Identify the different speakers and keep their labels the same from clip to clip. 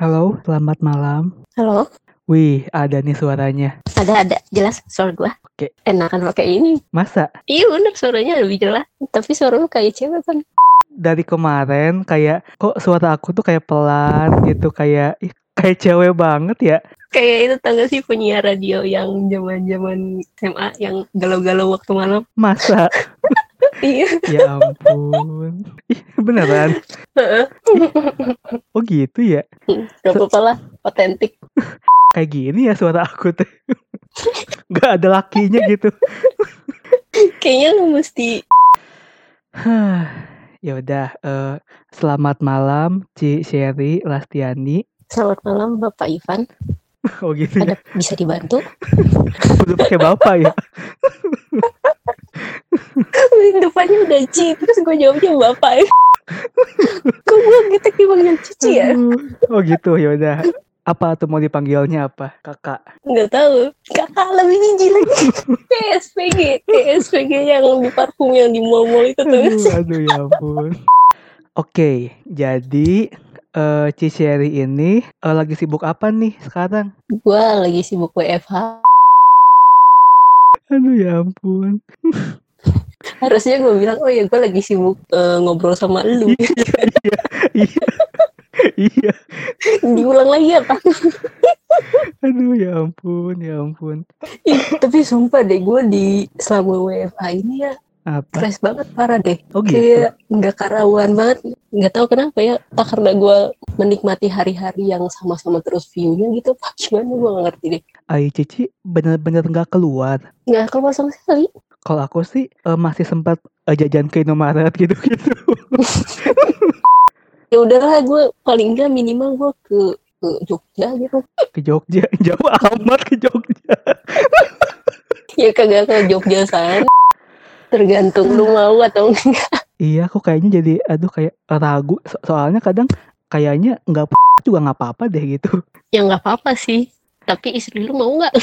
Speaker 1: Halo, selamat malam.
Speaker 2: Halo,
Speaker 1: Wih, ada nih suaranya.
Speaker 2: ada ada jelas suara gua.
Speaker 1: Oke.
Speaker 2: Enakan pakai ini.
Speaker 1: Masa
Speaker 2: Iya bener suaranya lebih jelas. Tapi suara lu kayak cewek kan.
Speaker 1: dari kemarin kayak kok suara aku tuh kayak pelan gitu kayak ih, kayak cewek banget ya?
Speaker 2: Kayak itu tangga sih penyiar radio yang zaman-zaman SMA yang galau-galau waktu malam.
Speaker 1: Masa?
Speaker 2: Iya.
Speaker 1: ya ampun. Ih, beneran? Oh gitu ya?
Speaker 2: Gak apa-apa lah, otentik.
Speaker 1: Kayak gini ya suara aku tuh. Gak ada lakinya gitu.
Speaker 2: Kayaknya lu mesti
Speaker 1: ya udah eh, selamat malam Ci Sherry Lastiani.
Speaker 2: Selamat malam Bapak Ivan.
Speaker 1: Oh gitu ya.
Speaker 2: Ada bisa dibantu?
Speaker 1: Udah pakai bapak ya.
Speaker 2: Depannya udah Ci, terus gue jawabnya Bapak. Kok gue gitu dipanggil Cici ya?
Speaker 1: Oh gitu ya udah. Apa tuh mau dipanggilnya apa? Kakak.
Speaker 2: Nggak tahu. Kakak lebih biji lagi. Kayak SPG, kayak SPG yang di parfum yang di mall-mall itu tuh.
Speaker 1: Aduh, aduh ya ampun. Oke, jadi eh Ci Sherry ini eh, lagi sibuk apa nih sekarang?
Speaker 2: Gue lagi sibuk WFH.
Speaker 1: Aduh ya ampun.
Speaker 2: Harusnya gue bilang, oh ya gue lagi sibuk eh, ngobrol sama lu.
Speaker 1: Iya, iya, iya.
Speaker 2: Diulang lagi apa?
Speaker 1: Aduh ya ampun, ya ampun.
Speaker 2: Ih, Tapi sumpah deh, gue di selama WFH ini ya
Speaker 1: Apa?
Speaker 2: stres banget parah deh.
Speaker 1: Oh gitu.
Speaker 2: Kayak nggak karawan banget. Nggak tahu kenapa ya. Tak karena gue menikmati hari-hari yang sama-sama terus view-nya gitu. Apa gimana gue nggak ngerti deh.
Speaker 1: Ay Cici bener-bener nggak keluar.
Speaker 2: Nggak keluar sama sekali.
Speaker 1: Kalau aku sih eh, masih sempat eh, jajan ke Indomaret gitu-gitu.
Speaker 2: Ya udahlah gue paling nggak minimal gue ke ke Jogja gitu.
Speaker 1: Ke Jogja, jauh amat ke Jogja.
Speaker 2: Ya kagak ke Jogja sana. Tergantung lu mau atau enggak.
Speaker 1: Iya, aku kayaknya jadi aduh kayak ragu. So- soalnya kadang kayaknya nggak juga nggak apa-apa deh gitu.
Speaker 2: Ya nggak apa-apa sih. Tapi istri lu mau nggak?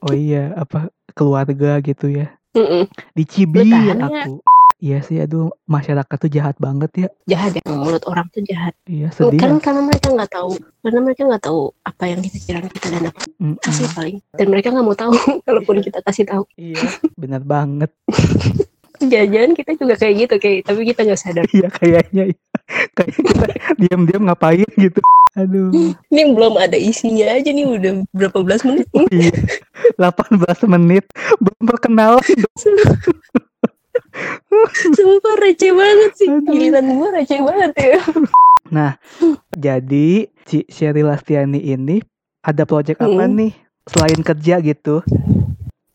Speaker 1: Oh iya, apa keluarga gitu ya.
Speaker 2: Mm-mm.
Speaker 1: Dicibir
Speaker 2: tahan ya?
Speaker 1: aku. Iya sih, aduh masyarakat tuh jahat banget ya.
Speaker 2: Jahat ya mulut orang tuh jahat.
Speaker 1: Iya sedih.
Speaker 2: Kan karena mereka nggak tahu, karena mereka nggak tahu apa yang kita kira kita dan apa
Speaker 1: Mm-mm.
Speaker 2: kasih paling. Dan mereka nggak mau tahu, kalaupun kita kasih tahu.
Speaker 1: Iya, benar banget.
Speaker 2: Jajan kita juga kayak gitu, kayak tapi kita nggak sadar.
Speaker 1: Iya kayaknya. iya. Kayak kita diam-diam ngapain gitu. Aduh.
Speaker 2: Ini belum ada isinya aja nih udah berapa belas menit.
Speaker 1: Iya. 18 menit belum perkenalan.
Speaker 2: Sumpah receh banget sih. Giliran gua receh banget ya.
Speaker 1: Jadi Ci Sherry Lastiani ini ada project apa
Speaker 2: Hmm.
Speaker 1: nih selain kerja gitu?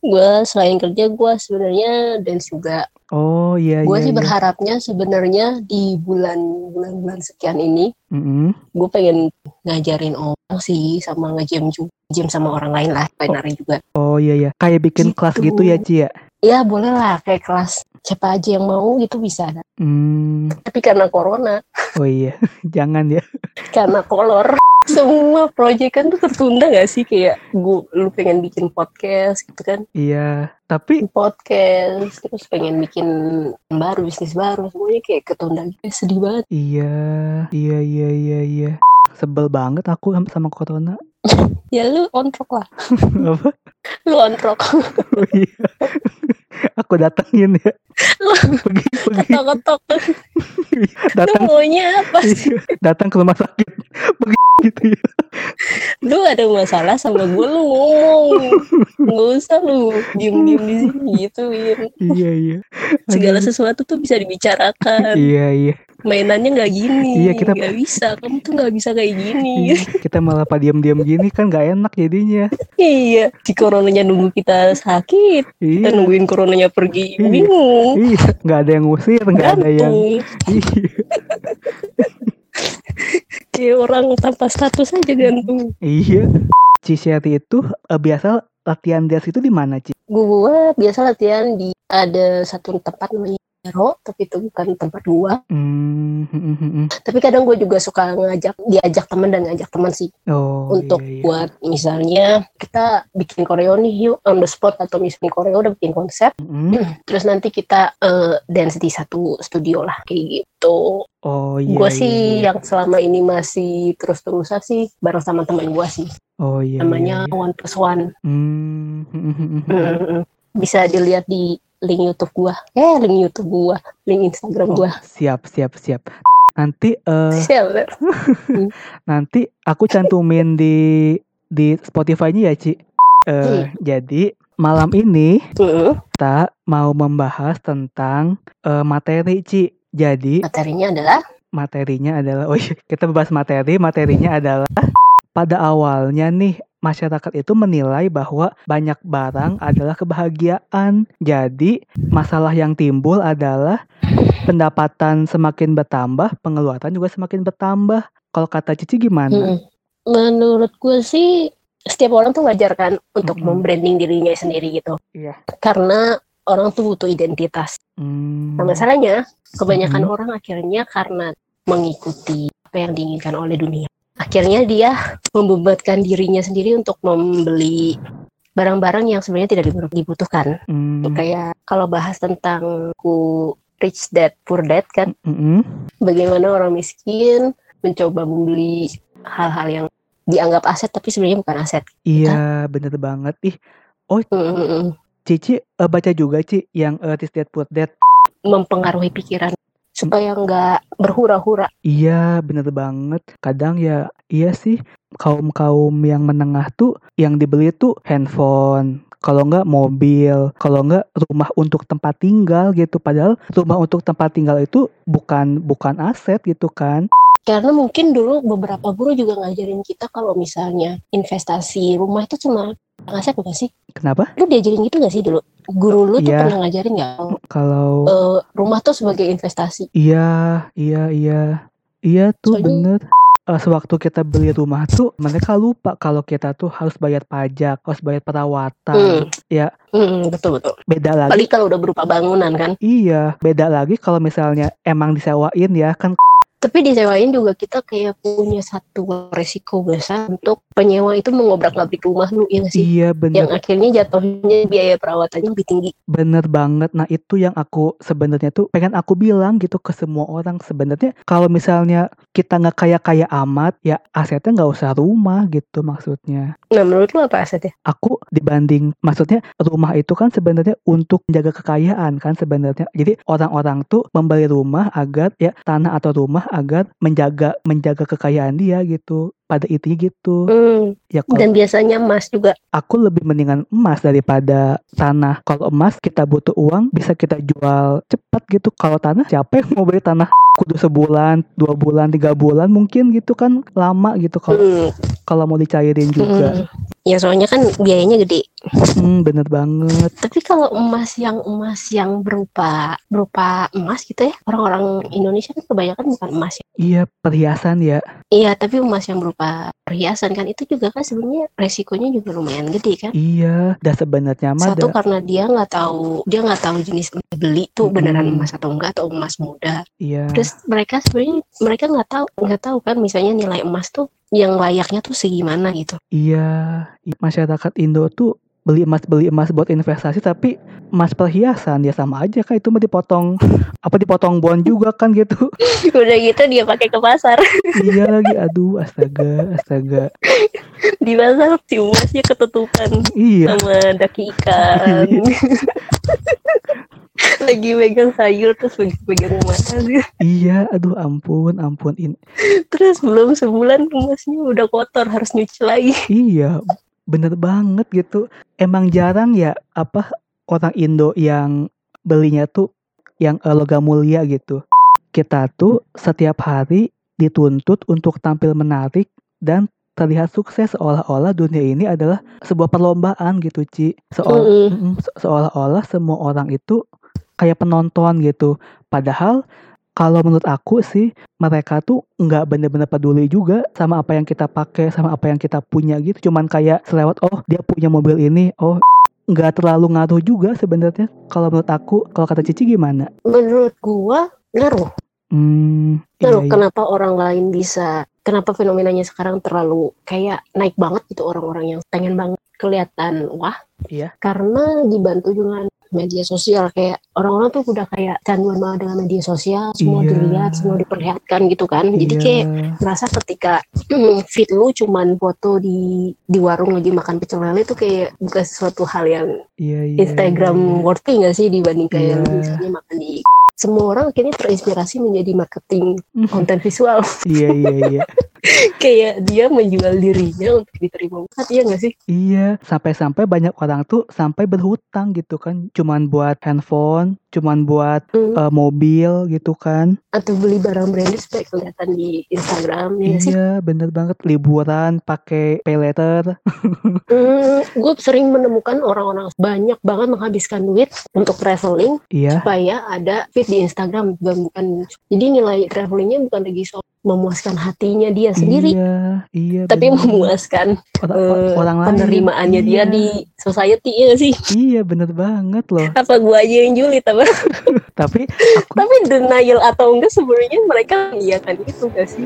Speaker 2: Gua selain kerja gua sebenarnya dance juga.
Speaker 1: Oh iya
Speaker 2: Gue
Speaker 1: iya.
Speaker 2: sih
Speaker 1: iya.
Speaker 2: berharapnya sebenarnya di bulan bulan-bulan sekian ini
Speaker 1: Mm-mm.
Speaker 2: gue pengen ngajarin orang sih sama nge-gym juga gym sama orang lain lah pengen nari juga
Speaker 1: Oh iya iya. Kayak bikin kelas
Speaker 2: Gitu.
Speaker 1: gitu ya Ci ya.
Speaker 2: ya boleh lah kayak kelas siapa aja yang mau gitu bisa
Speaker 1: Hmm.
Speaker 2: tapi karena corona
Speaker 1: Oh iya. Jangan ya.
Speaker 2: karena kolor semua proyek kan tuh tertunda gak sih kayak gue lu pengen bikin podcast gitu kan
Speaker 1: Iya. Tapi
Speaker 2: podcast terus pengen bikin baru bisnis baru semuanya kayak ketunda gitu sedih banget
Speaker 1: iya iya iya iya iya. Sebel banget aku sama- sama corona.
Speaker 2: ya lu ontrok lah
Speaker 1: Apa?
Speaker 2: lu ontrok
Speaker 1: Oh iya. Aku datengin ya. Pergi pergi
Speaker 2: ketok-ketok lu
Speaker 1: datang
Speaker 2: maunya apa sih
Speaker 1: iya, datang ke rumah sakit. Pergi gitu ya.
Speaker 2: lu ada masalah sama gue lu ngomong nggak usah lu diem diem di sini gitu
Speaker 1: Iya iya.
Speaker 2: segala
Speaker 1: Aduh.
Speaker 2: sesuatu tuh bisa dibicarakan
Speaker 1: Iya iya.
Speaker 2: Mainannya nggak gini
Speaker 1: Iya, kita-
Speaker 2: nggak bisa kamu tuh nggak bisa kayak gini
Speaker 1: Iya, kita malah pada diam-diam gini kan gak enak jadinya.
Speaker 2: iya si coronanya nunggu kita sakit kita
Speaker 1: Iya,
Speaker 2: nungguin coronanya pergi
Speaker 1: Iya.
Speaker 2: bingung
Speaker 1: iya, nggak ada yang ngusir, nggak ada yang. Iya,
Speaker 2: kayak orang tanpa status aja gantung
Speaker 1: iya. Ci Sherry itu eh, biasa latihan dance itu di mana Ci?
Speaker 2: gue biasa latihan di ada satu tempat namanya Vero, tapi itu bukan tempat gua.
Speaker 1: Hmm, hmm, hmm, hmm.
Speaker 2: Tapi kadang gue juga suka ngajak diajak teman dan ngajak teman sih
Speaker 1: Oh,
Speaker 2: untuk
Speaker 1: iya, iya.
Speaker 2: buat misalnya kita bikin koreo nih yuk on the spot atau misalnya koreo udah bikin konsep
Speaker 1: Hmm.
Speaker 2: terus nanti kita eh, dance di satu studio lah kayak gitu.
Speaker 1: Oh iya.
Speaker 2: gue
Speaker 1: iya,
Speaker 2: sih
Speaker 1: iya.
Speaker 2: yang selama ini masih terus-terusan sih bareng sama teman gue sih
Speaker 1: Oh iya.
Speaker 2: namanya
Speaker 1: iya, iya.
Speaker 2: One Plus One. Bisa dilihat di link YouTube gua. Eh, link YouTube gua, link Instagram
Speaker 1: Oh,
Speaker 2: gua.
Speaker 1: siap, siap, siap. Nanti eh
Speaker 2: Siap.
Speaker 1: nanti aku cantumin di di Spotify-nya ya, Ci. Eh, jadi malam ini
Speaker 2: Mm-mm.
Speaker 1: kita mau membahas tentang eh, materi, Ci. Jadi
Speaker 2: Materinya adalah
Speaker 1: materinya adalah oh iya, kita bahas materi, materinya adalah pada awalnya nih masyarakat itu menilai bahwa banyak barang adalah kebahagiaan. Jadi, masalah yang timbul adalah pendapatan semakin bertambah, pengeluaran juga semakin bertambah. Kalau kata Cici gimana?
Speaker 2: mm-mm. menurut gue sih setiap orang tuh wajar kan untuk
Speaker 1: Mm-mm.
Speaker 2: membranding dirinya sendiri gitu.
Speaker 1: Iya.
Speaker 2: Karena orang tuh butuh identitas.
Speaker 1: Hmm,
Speaker 2: Nah, masalahnya kebanyakan
Speaker 1: Mm-mm.
Speaker 2: orang akhirnya karena mengikuti apa yang diinginkan oleh dunia. Akhirnya dia membebankan dirinya sendiri untuk membeli barang-barang yang sebenarnya tidak dibu- dibutuhkan.
Speaker 1: hmm,
Speaker 2: Kayak kalau bahas tentang ku rich dad poor dad kan,
Speaker 1: mm-mm.
Speaker 2: bagaimana orang miskin mencoba membeli hal-hal yang dianggap aset tapi sebenarnya bukan aset.
Speaker 1: Iya, bener banget. Ih,
Speaker 2: Mm-mm.
Speaker 1: Cici eh, baca juga Ci yang eh, This Dead Poor Dad.
Speaker 2: Mempengaruhi pikiran supaya nggak berhura-hura.
Speaker 1: Iya, bener banget. Kadang ya, iya sih, kaum-kaum yang menengah tuh, yang dibeli tuh handphone, kalau nggak mobil, kalau nggak rumah untuk tempat tinggal gitu. Padahal rumah untuk tempat tinggal itu bukan bukan aset gitu kan.
Speaker 2: Karena mungkin dulu beberapa guru juga ngajarin kita kalau misalnya investasi rumah itu cuma aset bukan sih?
Speaker 1: Kenapa?
Speaker 2: Lu diajarin gitu gak sih dulu? Guru lu tuh
Speaker 1: Iya.
Speaker 2: pernah ngajarin nggak?
Speaker 1: Kalau
Speaker 2: Eh, rumah tuh sebagai investasi.
Speaker 1: iya, iya, iya, iya tuh
Speaker 2: Soalnya-
Speaker 1: bener. Eh, sewaktu kita beli rumah tuh mereka lupa kalau kita tuh harus bayar pajak, harus bayar perawatan.
Speaker 2: Hmm.
Speaker 1: Ya
Speaker 2: Mm, betul betul.
Speaker 1: beda lagi
Speaker 2: Apalagi kalau udah berupa bangunan kan.
Speaker 1: Iya, beda lagi kalau misalnya emang disewain ya kan.
Speaker 2: Tapi disewain juga kita kayak punya satu resiko besar untuk penyewa itu mengobrak-abrik rumah lu ya sih?
Speaker 1: Iya, bener
Speaker 2: Yang akhirnya jatuhnya biaya perawatannya lebih tinggi.
Speaker 1: bener banget. Nah, itu yang aku sebenarnya tuh pengen aku bilang gitu ke semua orang. Sebenarnya kalau misalnya kita nggak kaya-kaya amat, ya asetnya nggak usah rumah gitu maksudnya.
Speaker 2: Nah menurut lu apa asetnya?
Speaker 1: Aku dibanding maksudnya rumah itu kan sebenarnya untuk menjaga kekayaan kan sebenarnya. Jadi orang-orang tuh membeli rumah agar ya tanah atau rumah agar menjaga menjaga kekayaan dia gitu. Pada intinya gitu.
Speaker 2: Hmm,
Speaker 1: Ya kalau
Speaker 2: dan biasanya emas juga.
Speaker 1: aku lebih mendingan emas daripada tanah. Kalau emas kita butuh uang bisa kita jual cepat gitu. Kalau tanah siapa yang mau beli tanah kudu sebulan, dua bulan, tiga bulan mungkin gitu kan lama gitu kalau
Speaker 2: Hmm,
Speaker 1: kalau mau dicairin juga.
Speaker 2: hmm. Ya soalnya kan biayanya gede.
Speaker 1: Hmm, bener banget.
Speaker 2: Tapi kalau emas yang emas yang berupa berupa emas gitu ya, orang-orang Indonesia kan kebanyakan bukan emas ya.
Speaker 1: Iya perhiasan ya.
Speaker 2: Iya, tapi emas yang berupa perhiasan kan itu juga kan sebenarnya resikonya juga lumayan gede kan.
Speaker 1: Iya. Dan sebenarnya mah
Speaker 2: Satu karena dia nggak tahu dia nggak tahu jenis dibeli tuh beneran emas atau enggak atau emas muda.
Speaker 1: iya.
Speaker 2: Terus mereka sebenarnya mereka nggak tahu nggak tahu kan misalnya nilai emas tuh yang layaknya tuh segimana gitu.
Speaker 1: Iya. Masyarakat Indo tuh beli emas beli emas buat investasi tapi emas perhiasan ya sama aja kan itu mah dipotong apa dipotong bond juga kan gitu
Speaker 2: Udah gitu dia pakai ke pasar.
Speaker 1: iya lagi aduh astaga astaga
Speaker 2: Di pasar si emasnya ketutupan
Speaker 1: iya
Speaker 2: sama daki ikan. Lagi megang sayur terus lagi pegang emas.
Speaker 1: iya aduh ampun ampun ini
Speaker 2: Terus belum sebulan emasnya udah kotor harus nyuci lagi.
Speaker 1: iya bener banget gitu emang jarang ya apa orang Indo yang belinya tuh yang eh, logam mulia gitu kita tuh setiap hari dituntut untuk tampil menarik dan terlihat sukses seolah-olah dunia ini adalah sebuah perlombaan gitu Ci Seolah-.
Speaker 2: Mm-mm,
Speaker 1: se- seolah-olah semua orang itu kayak penonton gitu. Padahal kalau menurut aku sih mereka tuh nggak bener-bener peduli juga sama apa yang kita pakai, sama apa yang kita punya gitu. Cuman kayak selewat, oh dia punya mobil ini, oh nggak terlalu ngaruh juga sebenarnya kalau menurut aku kalau kata Cici gimana
Speaker 2: menurut gua ngaruh
Speaker 1: hmm
Speaker 2: ngaruh
Speaker 1: iya, iya.
Speaker 2: kenapa orang lain bisa kenapa fenomenanya sekarang terlalu kayak naik banget gitu orang-orang yang pengen banget kelihatan wah
Speaker 1: Iya.
Speaker 2: karena dibantu dengan media sosial kayak orang-orang tuh udah kayak canduan banget dengan media sosial semua
Speaker 1: Iya.
Speaker 2: dilihat semua diperlihatkan gitu kan jadi
Speaker 1: Iya.
Speaker 2: kayak merasa ketika hmm, feed lu cuman foto di di warung lagi makan pecel lele itu kayak bukan sesuatu hal yang
Speaker 1: iya, iya,
Speaker 2: Instagram worthy nggak sih dibanding kayak
Speaker 1: Iya.
Speaker 2: lu misalnya makan di semua orang akhirnya terinspirasi menjadi marketing
Speaker 1: iya.
Speaker 2: konten visual
Speaker 1: iya iya iya
Speaker 2: kayak dia menjual dirinya untuk diterima banget ya nggak sih
Speaker 1: Iya, sampai-sampai banyak orang tuh sampai berhutang gitu kan, cuman buat handphone, cuman buat
Speaker 2: Hmm.
Speaker 1: eh, mobil gitu kan.
Speaker 2: atau beli barang branded supaya kelihatan di Instagram ya nggak sih
Speaker 1: Iya, bener banget liburan pakai pay letter.
Speaker 2: Hmm, gue sering menemukan orang-orang banyak banget menghabiskan duit untuk traveling
Speaker 1: Iya,
Speaker 2: supaya ada feed di Instagram bukan bukan jadi nilai travelingnya bukan lagi soal memuaskan hatinya dia sendiri
Speaker 1: Iya, iya.
Speaker 2: tapi
Speaker 1: bener.
Speaker 2: memuaskan
Speaker 1: orang,
Speaker 2: eh,
Speaker 1: orang lain.
Speaker 2: penerimaannya dia
Speaker 1: Iya.
Speaker 2: di society ya sih
Speaker 1: Iya, bener banget loh.
Speaker 2: apa gua aja yang julid apa
Speaker 1: Tapi aku
Speaker 2: tapi denial atau enggak sebenarnya mereka iya kan itu gak sih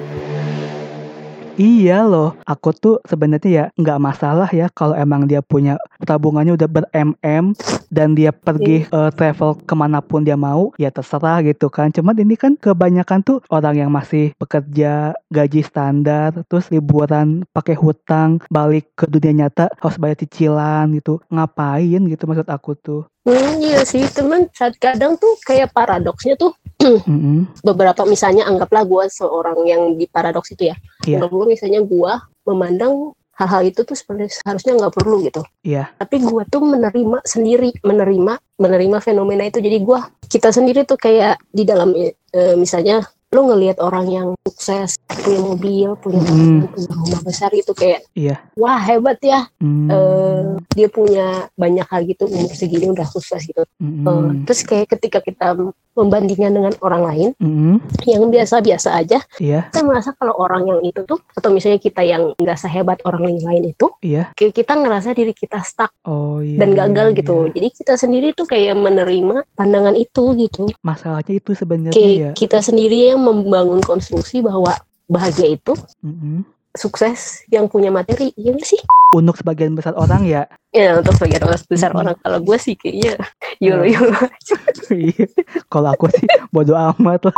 Speaker 1: Iya loh, aku tuh sebenarnya ya nggak masalah ya kalau emang dia punya tabungannya udah ber-MM dan dia pergi eh, travel ke mana pun dia mau, ya terserah gitu kan. Cuman ini kan kebanyakan tuh orang yang masih bekerja gaji standar, terus liburan pakai hutang, balik ke dunia nyata harus bayar cicilan gitu. Ngapain gitu maksud aku tuh.
Speaker 2: Hmm, iya sih teman kadang tuh kayak paradoksnya tuh
Speaker 1: Mm-mm.
Speaker 2: beberapa misalnya anggaplah gua seorang yang di paradoks itu ya
Speaker 1: Iya.
Speaker 2: anggap gua misalnya gua memandang hal-hal itu tuh sebenarnya seharusnya nggak perlu gitu
Speaker 1: Iya.
Speaker 2: tapi gua tuh menerima sendiri menerima menerima fenomena itu jadi gua kita sendiri tuh kayak di dalam eh, misalnya lo ngelihat orang yang sukses punya mobil punya
Speaker 1: Mm.
Speaker 2: punya rumah besar itu kayak
Speaker 1: Iya.
Speaker 2: wah hebat ya
Speaker 1: Hmm.
Speaker 2: eh, dia punya banyak hal gitu umur segini udah sukses gitu
Speaker 1: Mm-mm.
Speaker 2: Eh, terus kayak ketika kita membandingkan dengan orang lain
Speaker 1: Mm-mm.
Speaker 2: yang biasa-biasa aja
Speaker 1: Iya.
Speaker 2: kita merasa kalau orang yang itu tuh atau misalnya kita yang nggak sehebat orang lain lain itu
Speaker 1: Iya.
Speaker 2: kayak kita ngerasa diri kita stuck
Speaker 1: Oh iya.
Speaker 2: dan
Speaker 1: iya,
Speaker 2: gagal
Speaker 1: iya.
Speaker 2: gitu jadi kita sendiri tuh kayak menerima pandangan itu gitu
Speaker 1: Masalahnya itu sebenarnya ya.
Speaker 2: kita sendiri yang membangun konstruksi bahwa bahagia itu
Speaker 1: Mm-mm.
Speaker 2: sukses yang punya materi iya sih
Speaker 1: Untuk sebagian besar orang ya
Speaker 2: ya untuk sebagian besar
Speaker 1: Mm-mm.
Speaker 2: orang kalau gue sih kayaknya yolo yolo
Speaker 1: Iya. Kalau aku sih bodo amat lah.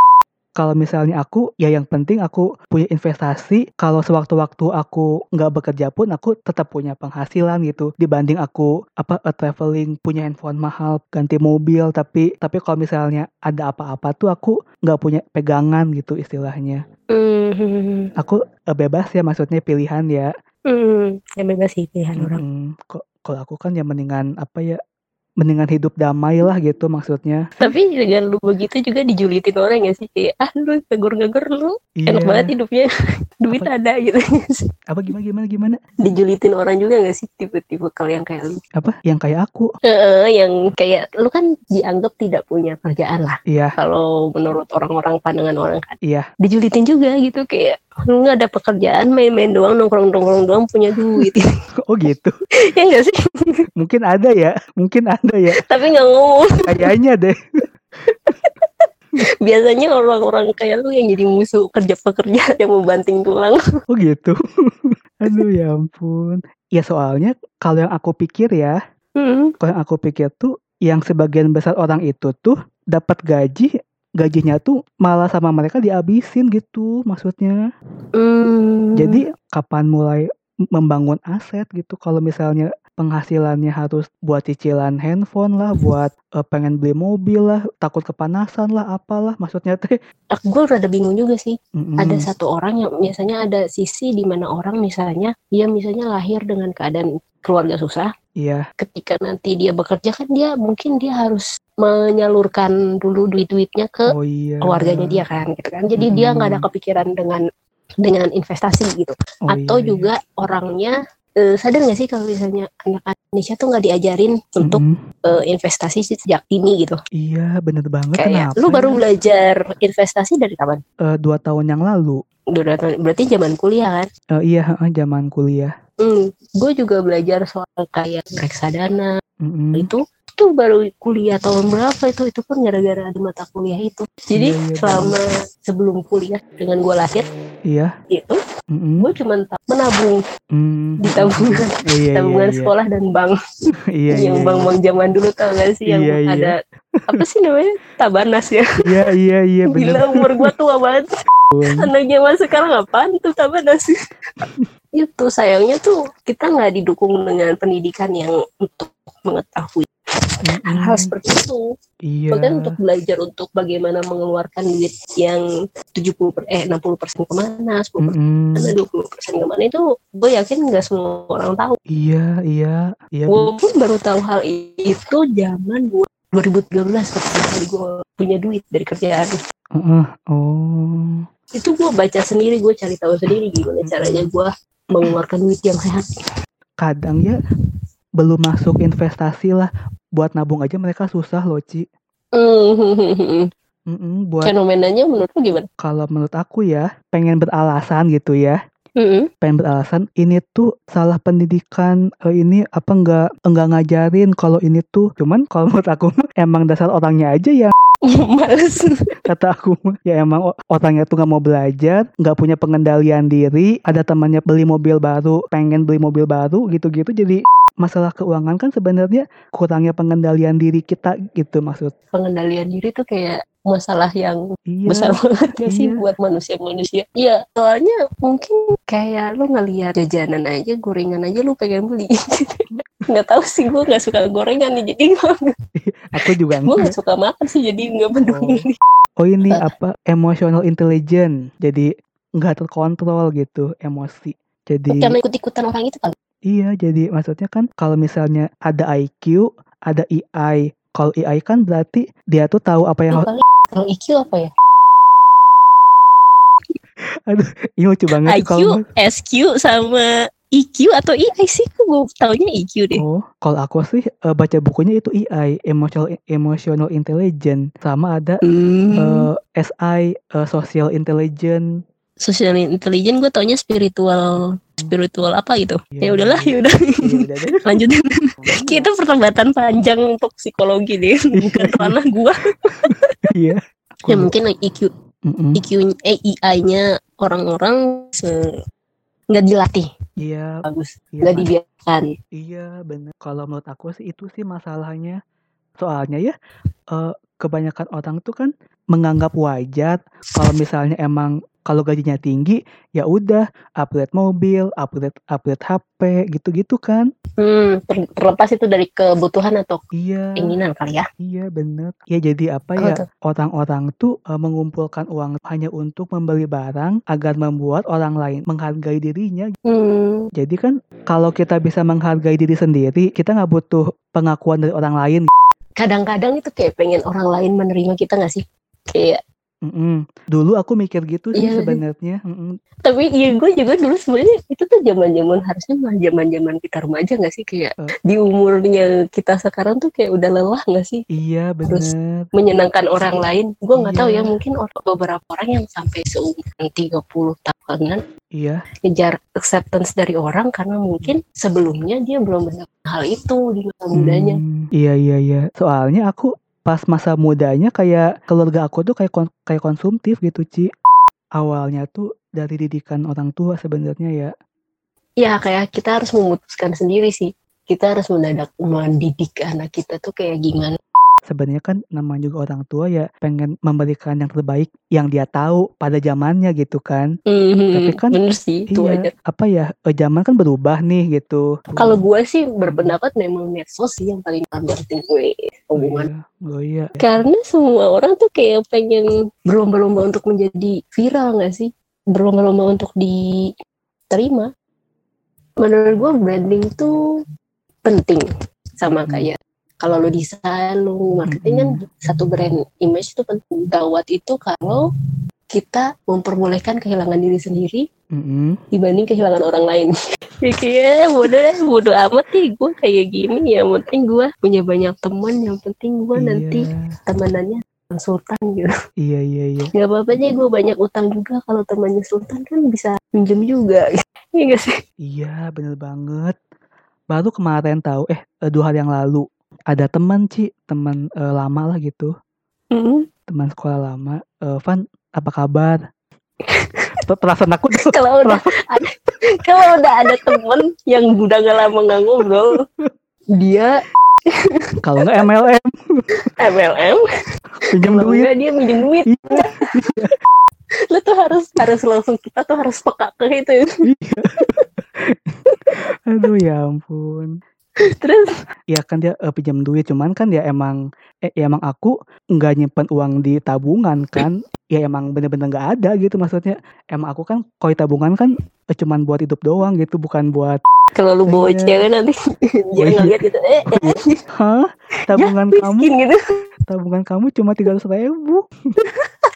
Speaker 1: Kalau misalnya aku, ya yang penting aku punya investasi. Kalau sewaktu-waktu aku nggak bekerja pun, aku tetap punya penghasilan gitu. Dibanding aku apa eh, traveling, punya handphone mahal, ganti mobil. Tapi tapi kalau misalnya ada apa-apa tuh aku nggak punya pegangan gitu istilahnya.
Speaker 2: Hmm,
Speaker 1: Aku eh, bebas ya, maksudnya pilihan ya.
Speaker 2: hmm, ya bebas sih pilihan orang
Speaker 1: Mm-mm. Kok kalau aku kan ya mendingan apa ya, mendingan hidup damai lah gitu maksudnya.
Speaker 2: tapi dengan lu begitu juga dijulitin orang ya sih kayak ah lu ngegor-ngegor lu enak
Speaker 1: Iya.
Speaker 2: banget hidupnya duit
Speaker 1: Apa-
Speaker 2: ada gitu
Speaker 1: Apa gimana gimana gimana?
Speaker 2: dijulitin orang juga gak sih tipe-tipe kalau yang kayak lu
Speaker 1: Apa? Yang kayak aku.
Speaker 2: Heeh, yang kayak lu kan dianggap tidak punya kerjaan lah
Speaker 1: Iya,
Speaker 2: kalau menurut orang-orang pandangan orang kan
Speaker 1: iya.
Speaker 2: dijulitin juga gitu kayak lu nggak ada pekerjaan main-main doang nongkrong-nongkrong doang punya duit
Speaker 1: Oh gitu.
Speaker 2: ya enggak sih
Speaker 1: Mungkin ada ya. Mungkin ada ya.
Speaker 2: tapi nggak ngomong
Speaker 1: Kayaknya deh.
Speaker 2: biasanya orang-orang kayak lu yang jadi musuh kerja pekerja yang membanting tulang
Speaker 1: Oh gitu. Aduh ya ampun. Ya soalnya kalau yang aku pikir ya,
Speaker 2: Hmm.
Speaker 1: kalau yang aku pikir tuh yang sebagian besar orang itu tuh dapat gaji gajinya tuh malah sama mereka dihabisin gitu maksudnya.
Speaker 2: Hmm.
Speaker 1: Jadi kapan mulai membangun aset gitu kalau misalnya penghasilannya harus buat cicilan handphone lah, buat eh, pengen beli mobil lah, takut kepanasan lah, apalah maksudnya teh.
Speaker 2: aku gue rada bingung juga sih
Speaker 1: Mm-mm.
Speaker 2: ada satu orang yang biasanya ada sisi di mana orang misalnya dia misalnya lahir dengan keadaan keluarga susah
Speaker 1: Iya,
Speaker 2: ketika nanti dia bekerja kan dia mungkin dia harus menyalurkan dulu duit-duitnya ke
Speaker 1: oh iya.
Speaker 2: keluarganya dia kan gitu kan jadi dia nggak ada kepikiran dengan dengan investasi gitu
Speaker 1: Oh
Speaker 2: atau
Speaker 1: iya, iya.
Speaker 2: juga orangnya eh, sadar nggak sih kalau misalnya anak-anak Indonesia tuh nggak diajarin untuk
Speaker 1: Mm-mm.
Speaker 2: eh, investasi sejak dini gitu
Speaker 1: Iya, bener banget.
Speaker 2: kayak
Speaker 1: Kenapa
Speaker 2: lu baru
Speaker 1: ya?
Speaker 2: belajar investasi dari kapan?
Speaker 1: Eh, dua tahun yang lalu.
Speaker 2: Dua tahun- berarti zaman kuliah kan?
Speaker 1: Eh, iya, zaman kuliah.
Speaker 2: Hmm, gue juga belajar soal kayak reksadana,
Speaker 1: Mm-mm.
Speaker 2: itu itu baru kuliah tahun berapa itu itu pun gara-gara ada mata kuliah itu jadi
Speaker 1: Iya, iya,
Speaker 2: selama sebelum kuliah dengan gue lahir
Speaker 1: Iya.
Speaker 2: itu
Speaker 1: Mm-mm.
Speaker 2: gue cuma menabung
Speaker 1: Mm.
Speaker 2: di tabungan
Speaker 1: Iya,
Speaker 2: tabungan
Speaker 1: iya, iya.
Speaker 2: sekolah dan bank
Speaker 1: Iya, iya,
Speaker 2: yang
Speaker 1: iya.
Speaker 2: bank-bank zaman dulu tau gak sih yang
Speaker 1: Iya, iya.
Speaker 2: ada apa sih namanya tabanas ya
Speaker 1: Iya, iya, iya,
Speaker 2: gila umur gua tua banget anak zaman sekarang apaan tuh tabanas itu sayangnya tuh kita nggak didukung dengan pendidikan yang untuk mengetahui
Speaker 1: Mm-mm.
Speaker 2: hal seperti itu
Speaker 1: Iya.
Speaker 2: bahkan untuk belajar untuk bagaimana mengeluarkan duit yang 70 per, eh 60 persen ke mana 10 persen
Speaker 1: Mm-mm.
Speaker 2: ke mana 20 persen ke mana itu gue yakin nggak semua orang tahu
Speaker 1: Iya, iya, iya.
Speaker 2: gue pun baru tahu hal itu zaman gua 2013 pertama kali gue punya duit dari kerjaan
Speaker 1: Heeh. Oh.
Speaker 2: Itu gue baca sendiri gue cari tahu sendiri gimana caranya gue mengeluarkan duit yang sehat.
Speaker 1: Kadang ya belum masuk investasi lah. Buat nabung aja mereka susah loh Ci.
Speaker 2: Hmm,
Speaker 1: Mm-mm, buat
Speaker 2: fenomenanya menurut lu gimana?
Speaker 1: kalau menurut aku ya pengen beralasan gitu ya.
Speaker 2: Hmm,
Speaker 1: pengen beralasan ini tuh salah pendidikan eh, ini apa enggak enggak ngajarin kalau ini tuh. Cuman kalau menurut aku emang dasar orangnya aja yang
Speaker 2: males.
Speaker 1: Kata aku ya emang o- orangnya tuh nggak mau belajar nggak punya pengendalian diri ada temannya beli mobil baru pengen beli mobil baru gitu-gitu. Jadi masalah keuangan kan sebenarnya kurangnya pengendalian diri kita gitu maksud.
Speaker 2: Pengendalian diri tuh kayak masalah yang
Speaker 1: iya
Speaker 2: besar banget gak sih
Speaker 1: iya.
Speaker 2: buat manusia-manusia? Iya soalnya mungkin kayak lu ngeliat jajanan aja gorengan aja lu pengen beli. Nggak tahu sih gue nggak suka gorengan nih jadi
Speaker 1: aku juga
Speaker 2: gue nggak suka makan sih jadi nggak peduli.
Speaker 1: Oh. Ini apa? Emotional intelligence. Jadi nggak terkontrol gitu emosi. Jadi
Speaker 2: karena ikut-ikutan orang itu kali.
Speaker 1: Iya, jadi maksudnya kan kalau misalnya ada IQ, ada EI. Kalau EI kan berarti dia tuh tahu apa yang harus.
Speaker 2: Kalau IQ apa ya
Speaker 1: Ini lucu banget
Speaker 2: IQ,
Speaker 1: kalau
Speaker 2: SQ sama EQ atau EI sih gue taunya EQ deh
Speaker 1: Oh, kalau aku sih eh, baca bukunya itu EI, emotional emotional intelligence, sama ada
Speaker 2: Hmm.
Speaker 1: eh, SI, eh, social intelligence.
Speaker 2: social intelligence gue taunya spiritual spiritual apa gitu
Speaker 1: Iya,
Speaker 2: ya udahlah
Speaker 1: iya.
Speaker 2: ya udah
Speaker 1: Iya,
Speaker 2: lanjutin kita perdebatan panjang untuk psikologi deh bukan ranah gua
Speaker 1: Iya.
Speaker 2: ya mungkin IQ
Speaker 1: Mm-mm.
Speaker 2: IQ eh EI-nya orang-orang se- nggak dilatih
Speaker 1: Iya,
Speaker 2: bagus
Speaker 1: iya,
Speaker 2: nggak dibiarkan
Speaker 1: Iya bener. Kalau menurut aku sih itu sih masalahnya. Soalnya ya eh, kebanyakan orang tuh kan menganggap wajar kalau misalnya emang kalau gajinya tinggi ya udah upgrade mobil, upgrade upgrade HP gitu-gitu kan.
Speaker 2: hmm, ter- terlepas itu dari kebutuhan atau
Speaker 1: Iya,
Speaker 2: keinginan kali ya
Speaker 1: iya bener. Ya jadi apa
Speaker 2: Apa
Speaker 1: ya orang-orang tuh eh, mengumpulkan uang hanya untuk membeli barang agar membuat orang lain menghargai dirinya.
Speaker 2: hmm,
Speaker 1: Jadi kan kalau kita bisa menghargai diri sendiri, kita nggak butuh pengakuan dari orang lain
Speaker 2: kadang-kadang itu kayak pengen orang lain menerima kita nggak sih kayak
Speaker 1: Mm-mm. Dulu aku mikir gitu sih
Speaker 2: Iya.
Speaker 1: sebenarnya. Mm-mm.
Speaker 2: tapi iya gue juga dulu sebenarnya itu tuh zaman zaman harusnya mah zaman zaman kita remaja nggak sih kayak
Speaker 1: Eh.
Speaker 2: di umurnya kita sekarang tuh kayak udah lelah nggak sih
Speaker 1: Iya
Speaker 2: Terus
Speaker 1: bener.
Speaker 2: menyenangkan orang lain gue nggak tahu
Speaker 1: Iya.
Speaker 2: ya mungkin or- beberapa orang yang sampai seumuran 30 tahunan
Speaker 1: Iya,
Speaker 2: ngejar acceptance dari orang karena mungkin sebelumnya dia belum mendapatkan hal itu di masa mudanya
Speaker 1: Hmm, iya iya iya. Soalnya aku pas masa mudanya kayak keluarga aku tuh kayak kayak konsumtif gitu Ci. Awalnya tuh dari didikan orang tua sebenarnya ya.
Speaker 2: ya kayak kita harus memutuskan sendiri sih kita harus mendadak mendidik anak kita tuh kayak gimana
Speaker 1: Sebenarnya kan namanya juga orang tua ya pengen memberikan yang terbaik yang dia tahu pada zamannya gitu kan. Tapi kan-
Speaker 2: bener sih itu
Speaker 1: iya,
Speaker 2: aja
Speaker 1: apa ya? eh, Zaman kan berubah nih gitu.
Speaker 2: kalau gue sih berpendapat memang medsos sih yang paling penting gue hubungan
Speaker 1: Oh iya.
Speaker 2: karena semua orang tuh kayak pengen berlomba-lomba untuk menjadi viral nggak sih berlomba-lomba untuk diterima menurut gue branding tuh penting sama
Speaker 1: Hmm.
Speaker 2: kayak kalau lo desain lo marketing kan satu brand image itu penting gawat itu kalau kita memperbolehkan kehilangan diri sendiri
Speaker 1: Mm-mm.
Speaker 2: dibanding kehilangan orang lain. ya kayak bodoh deh, bodoh amat nih gue kayak gini ya. Yang penting gue punya banyak teman, yang penting gue nanti
Speaker 1: Iya.
Speaker 2: temanannya sultan gitu.
Speaker 1: Iya iya iya.
Speaker 2: Gak apa-apa aja gue banyak utang juga kalau temannya sultan kan bisa minjem juga. Iya gak sih?
Speaker 1: Iya bener banget. baru kemarin tahu eh, dua hari yang lalu ada teman Ci. Teman eh, lama lah gitu.
Speaker 2: Mm.
Speaker 1: teman sekolah lama. Eh, Van apa kabar? Per- perasaan aku tuh
Speaker 2: kalau udah ada, kalau udah ada temen yang udah gak lama nggak ngobrol dia
Speaker 1: kalau nggak MLM
Speaker 2: MLM
Speaker 1: pinjam duit.
Speaker 2: dia minjem duit.
Speaker 1: Iya.
Speaker 2: lu tuh harus harus langsung kita tuh harus peka ke itu.
Speaker 1: Aduh ya ampun
Speaker 2: terus?
Speaker 1: Ya kan dia eh, pinjam duit cuman kan ya emang eh, ya emang aku nggak nyimpen uang di tabungan kan. Ya emang bener-bener nggak ada gitu maksudnya. Emang aku kan koi tabungan kan eh, cuman buat hidup doang gitu bukan buat
Speaker 2: kalau lu bawa
Speaker 1: Iya.
Speaker 2: cewek nanti dia
Speaker 1: iya.
Speaker 2: ngeliat gitu eh, eh
Speaker 1: hah? Tabungan
Speaker 2: ya,
Speaker 1: kamu?
Speaker 2: gitu.
Speaker 1: Tabungan kamu cuma tiga ribu.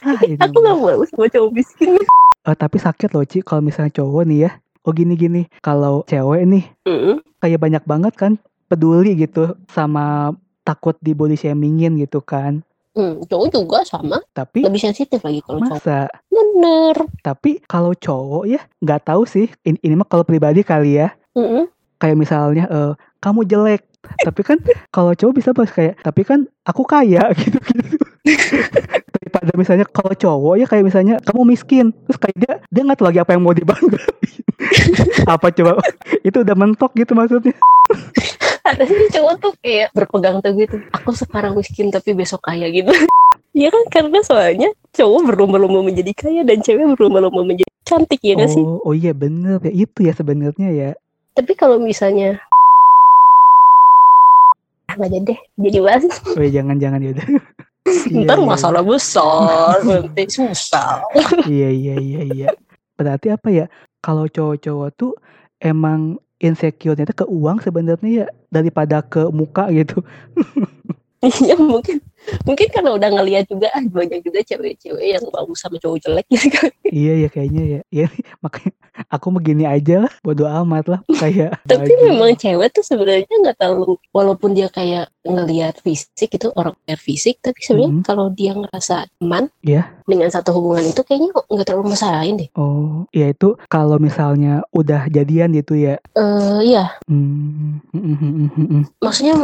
Speaker 1: Ah,
Speaker 2: aku gak mau sama cowok miskin.
Speaker 1: Eh, tapi sakit loh Ci kalau misalnya cowok nih ya oh gini gini kalau cewek nih
Speaker 2: Mm.
Speaker 1: kayak banyak banget kan peduli gitu sama takut di body shamingin gitu kan.
Speaker 2: Hmm, cowok juga sama.
Speaker 1: Tapi
Speaker 2: lebih sensitif lagi kalau cowok.
Speaker 1: Masa?
Speaker 2: Bener.
Speaker 1: Tapi kalau cowok ya nggak tahu sih. Ini, ini mah kalau pribadi kali ya.
Speaker 2: Mm-mm.
Speaker 1: kayak misalnya eh, kamu jelek. Tapi kan kalau cowok bisa pas kayak tapi kan aku kaya. Gitu gitu misalnya kalau cowok ya kayak misalnya kamu miskin. Terus kayak dia dia nggak tahu lagi apa yang mau dibanggain. Apa coba? Itu udah mentok gitu maksudnya.
Speaker 2: Ada sih cowok tuh kayak berpegang teguh gitu. Aku sekarang miskin tapi besok kaya gitu. Iya kan? Karena soalnya cowok berlomba-lomba menjadi kaya dan cewek berlomba-lomba menjadi cantik ya nggak sih?
Speaker 1: Oh oh iya bener ya. Itu ya sebenarnya ya.
Speaker 2: Tapi kalau misalnya Ah, nggak jadi deh jadi bahas.
Speaker 1: Oh iya, jangan jangan ya udah. Iya,
Speaker 2: ntar
Speaker 1: iya,
Speaker 2: masalah besar nanti susah.
Speaker 1: Iya iya iya iya. Berarti apa ya? Kalau cowok-cowok tuh emang insecure-nya ke uang sebenarnya ya daripada ke muka gitu.
Speaker 2: Iya mungkin mungkin karena udah ngeliat juga ah banyak juga cewek-cewek yang bagus sama cowok jelek gitu kan
Speaker 1: iya ya kayaknya ya ya makanya aku begini aja lah bodo amat lah kayak
Speaker 2: tapi
Speaker 1: baju.
Speaker 2: memang cewek tuh sebenarnya nggak terlalu walaupun dia kayak ngelihat fisik itu orang lihat fisik tapi sebenarnya
Speaker 1: Mhm.
Speaker 2: kalau dia ngerasa aman
Speaker 1: Iya.
Speaker 2: dengan satu hubungan itu kayaknya kok nggak terlalu masalahin deh
Speaker 1: oh ya itu kalau misalnya udah jadian gitu ya
Speaker 2: eh iya
Speaker 1: hmm, hmm, hmm, hmm, hmm, hmm.
Speaker 2: maksudnya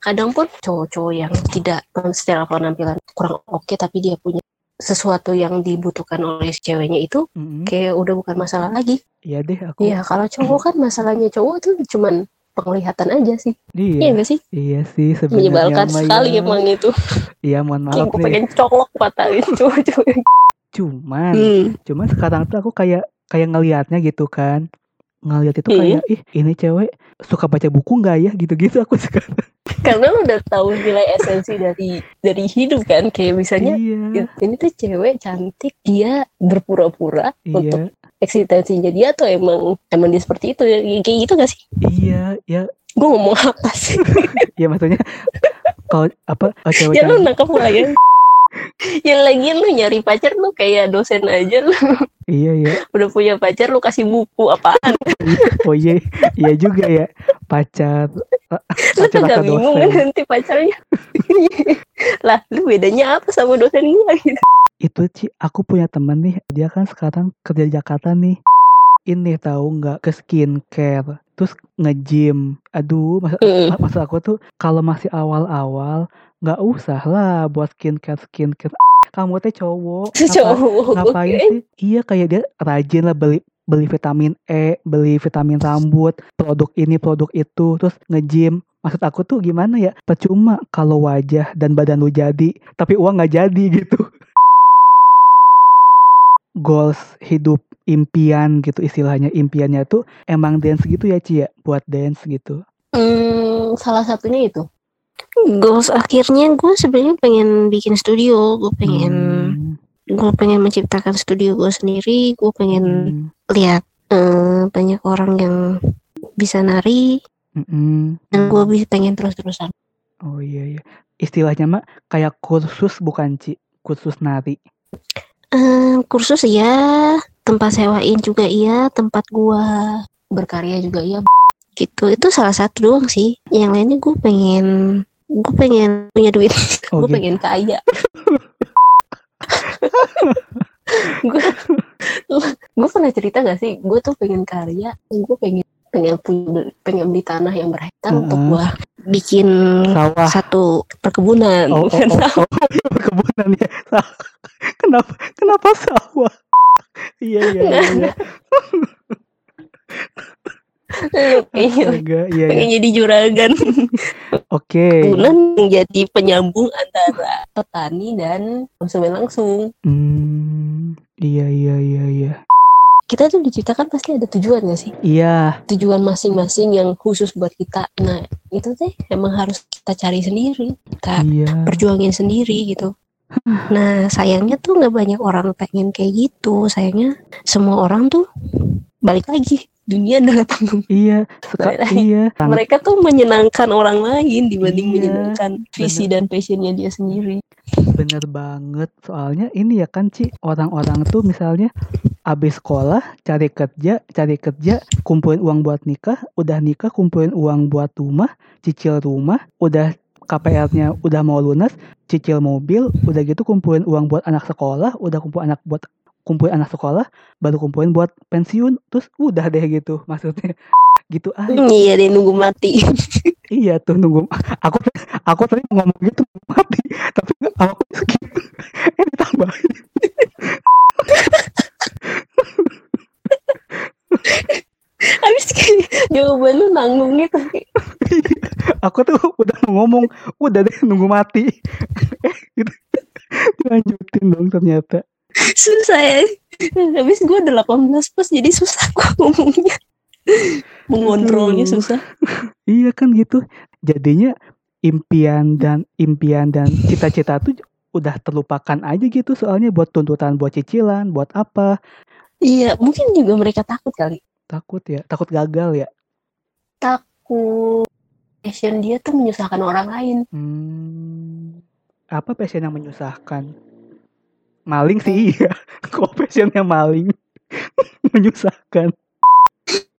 Speaker 2: kadang pun cowok-cowok yang tidak secara penampilan kurang oke tapi dia punya sesuatu yang dibutuhkan oleh ceweknya itu
Speaker 1: Hmm,
Speaker 2: kayak udah bukan masalah lagi.
Speaker 1: Iya deh aku
Speaker 2: Iya kalau cowok kan masalahnya cowok tuh cuman penglihatan aja sih. Iya.
Speaker 1: Iya
Speaker 2: gak sih?
Speaker 1: iya sih sebenarnya
Speaker 2: Menyebalkan sekali emang itu.
Speaker 1: Iya mohon maaf nih
Speaker 2: pengen colok patahin cowok-cowok
Speaker 1: cuman
Speaker 2: hmm.
Speaker 1: cuman sekarang tuh aku kayak kayak ngelihatnya gitu kan ngelihat itu
Speaker 2: Hmm.
Speaker 1: kayak ih ini cewek suka baca buku nggak ya gitu-gitu aku sekarang
Speaker 2: Karena udah tahu nilai esensi dari dari hidup kan Kayak misalnya
Speaker 1: iya
Speaker 2: ini tuh cewek cantik dia berpura-pura untuk
Speaker 1: iya
Speaker 2: eksistensinya dia atau emang emang dia seperti itu ya kayak gitu gak sih?
Speaker 1: iya ya
Speaker 2: Gue ngomong apa sih?
Speaker 1: ya maksudnya kalau apa oh, cewek
Speaker 2: ya lu nangkep lah ya. Yang lagian lu nyari pacar lu kayak dosen aja lu.
Speaker 1: Iya iya.
Speaker 2: Udah punya pacar lu kasih buku apaan?
Speaker 1: oh iya iya juga ya. Pacar
Speaker 2: lu tuh gak bingung kan nanti pacarnya. Lah lu bedanya apa sama dosen gua? Gitu
Speaker 1: itu Ci aku punya temen nih. Dia kan sekarang kerja di Jakarta nih. Ini tahu nggak ke skincare terus nge-gym. Aduh masa,
Speaker 2: Mm.
Speaker 1: maksud aku tuh kalau masih awal-awal nggak usah lah buat skincare skincare. Kamu teh cowok.
Speaker 2: Cowok
Speaker 1: ngapain sih? iya kayak dia rajin lah beli beli vitamin E beli vitamin rambut produk ini produk itu terus nge-gym. Maksud aku tuh gimana ya? Percuma kalau wajah dan badan lu jadi tapi uang nggak jadi gitu. Goals hidup impian gitu istilahnya impiannya tuh emang dance gitu ya Ci ya buat dance gitu.
Speaker 2: Hmm, salah satunya itu goals akhirnya gue sebenarnya pengen bikin studio. Gue pengen
Speaker 1: Hmm,
Speaker 2: gue pengen menciptakan studio gue sendiri. Gue pengen
Speaker 1: hmm,
Speaker 2: lihat eh, banyak orang yang bisa nari.
Speaker 1: Hmm, hmm.
Speaker 2: dan gue bisa pengen terus-terusan.
Speaker 1: Oh iya iya. Istilahnya mah kayak kursus bukan Ci? Kursus nari.
Speaker 2: Eh, kursus ya tempat sewain juga iya. Tempat gua berkarya juga iya gitu. Itu salah satu doang sih. Yang lainnya gue pengen gue pengen punya duit
Speaker 1: oh
Speaker 2: gue
Speaker 1: gitu
Speaker 2: pengen kaya gue gue pernah cerita gak sih gue tuh pengen karya gue pengen pengen punya pengen beli tanah yang berhektar
Speaker 1: Heeh.
Speaker 2: untuk gua bikin
Speaker 1: Sawah.
Speaker 2: satu perkebunan.
Speaker 1: Oh, oh, oh, oh, iya, perkebunan ya. Kenapa kenapa sawah? Iya iya iya. iya. Astaga, iya iya.
Speaker 2: pengen jadi juragan.
Speaker 1: Oke.
Speaker 2: Perkebunan menjadi penyambung antara petani dan konsumen langsung.
Speaker 1: Hmm, iya iya iya iya.
Speaker 2: Kita tuh diciptakan pasti ada tujuan gak sih?
Speaker 1: Iya,
Speaker 2: Tujuan masing-masing yang khusus buat kita. Nah, itu teh emang harus kita cari sendiri. Kita
Speaker 1: iya.
Speaker 2: perjuangin sendiri gitu. Nah, sayangnya tuh nggak banyak orang pengen kayak gitu. Sayangnya semua orang tuh balik lagi. Dunia adalah panggung.
Speaker 1: Iya, suka iya.
Speaker 2: Mereka tuh menyenangkan orang lain dibanding
Speaker 1: Iya,
Speaker 2: menyenangkan visi dan passionnya dia sendiri.
Speaker 1: bener banget. Soalnya ini ya kan Ci, orang-orang tuh misalnya abis sekolah cari kerja, cari kerja, kumpulin uang buat nikah, udah nikah kumpulin uang buat rumah, cicil rumah, udah KPR-nya udah mau lunas, cicil mobil, udah gitu kumpulin uang buat anak sekolah, udah kumpul anak buat kumpulin anak sekolah, baru kumpulin buat pensiun, terus udah deh gitu maksudnya. Gitu ah.
Speaker 2: Iya deh nunggu mati.
Speaker 1: Iya tuh nunggu aku aku tadi ngomong gitu mati tapi aku skip eh ditambahin
Speaker 2: Habis kayak jawaban lu nanggung gitu.
Speaker 1: aku tuh udah ngomong udah deh nunggu mati eh gitu dilanjutin dong ternyata
Speaker 2: Susah ya. Habis gue udah 18 plus jadi susah gue ngomongnya. Mengontrolnya susah.
Speaker 1: iya kan gitu jadinya impian dan impian dan cita-cita tuh udah terlupakan aja gitu soalnya buat tuntutan buat cicilan buat apa
Speaker 2: Iya, mungkin juga mereka takut kali.
Speaker 1: takut ya takut gagal ya
Speaker 2: Takut passion dia tuh menyusahkan orang lain.
Speaker 1: Hmm, apa passion yang menyusahkan? Maling sih iya. Kok passionnya maling? menyusahkan.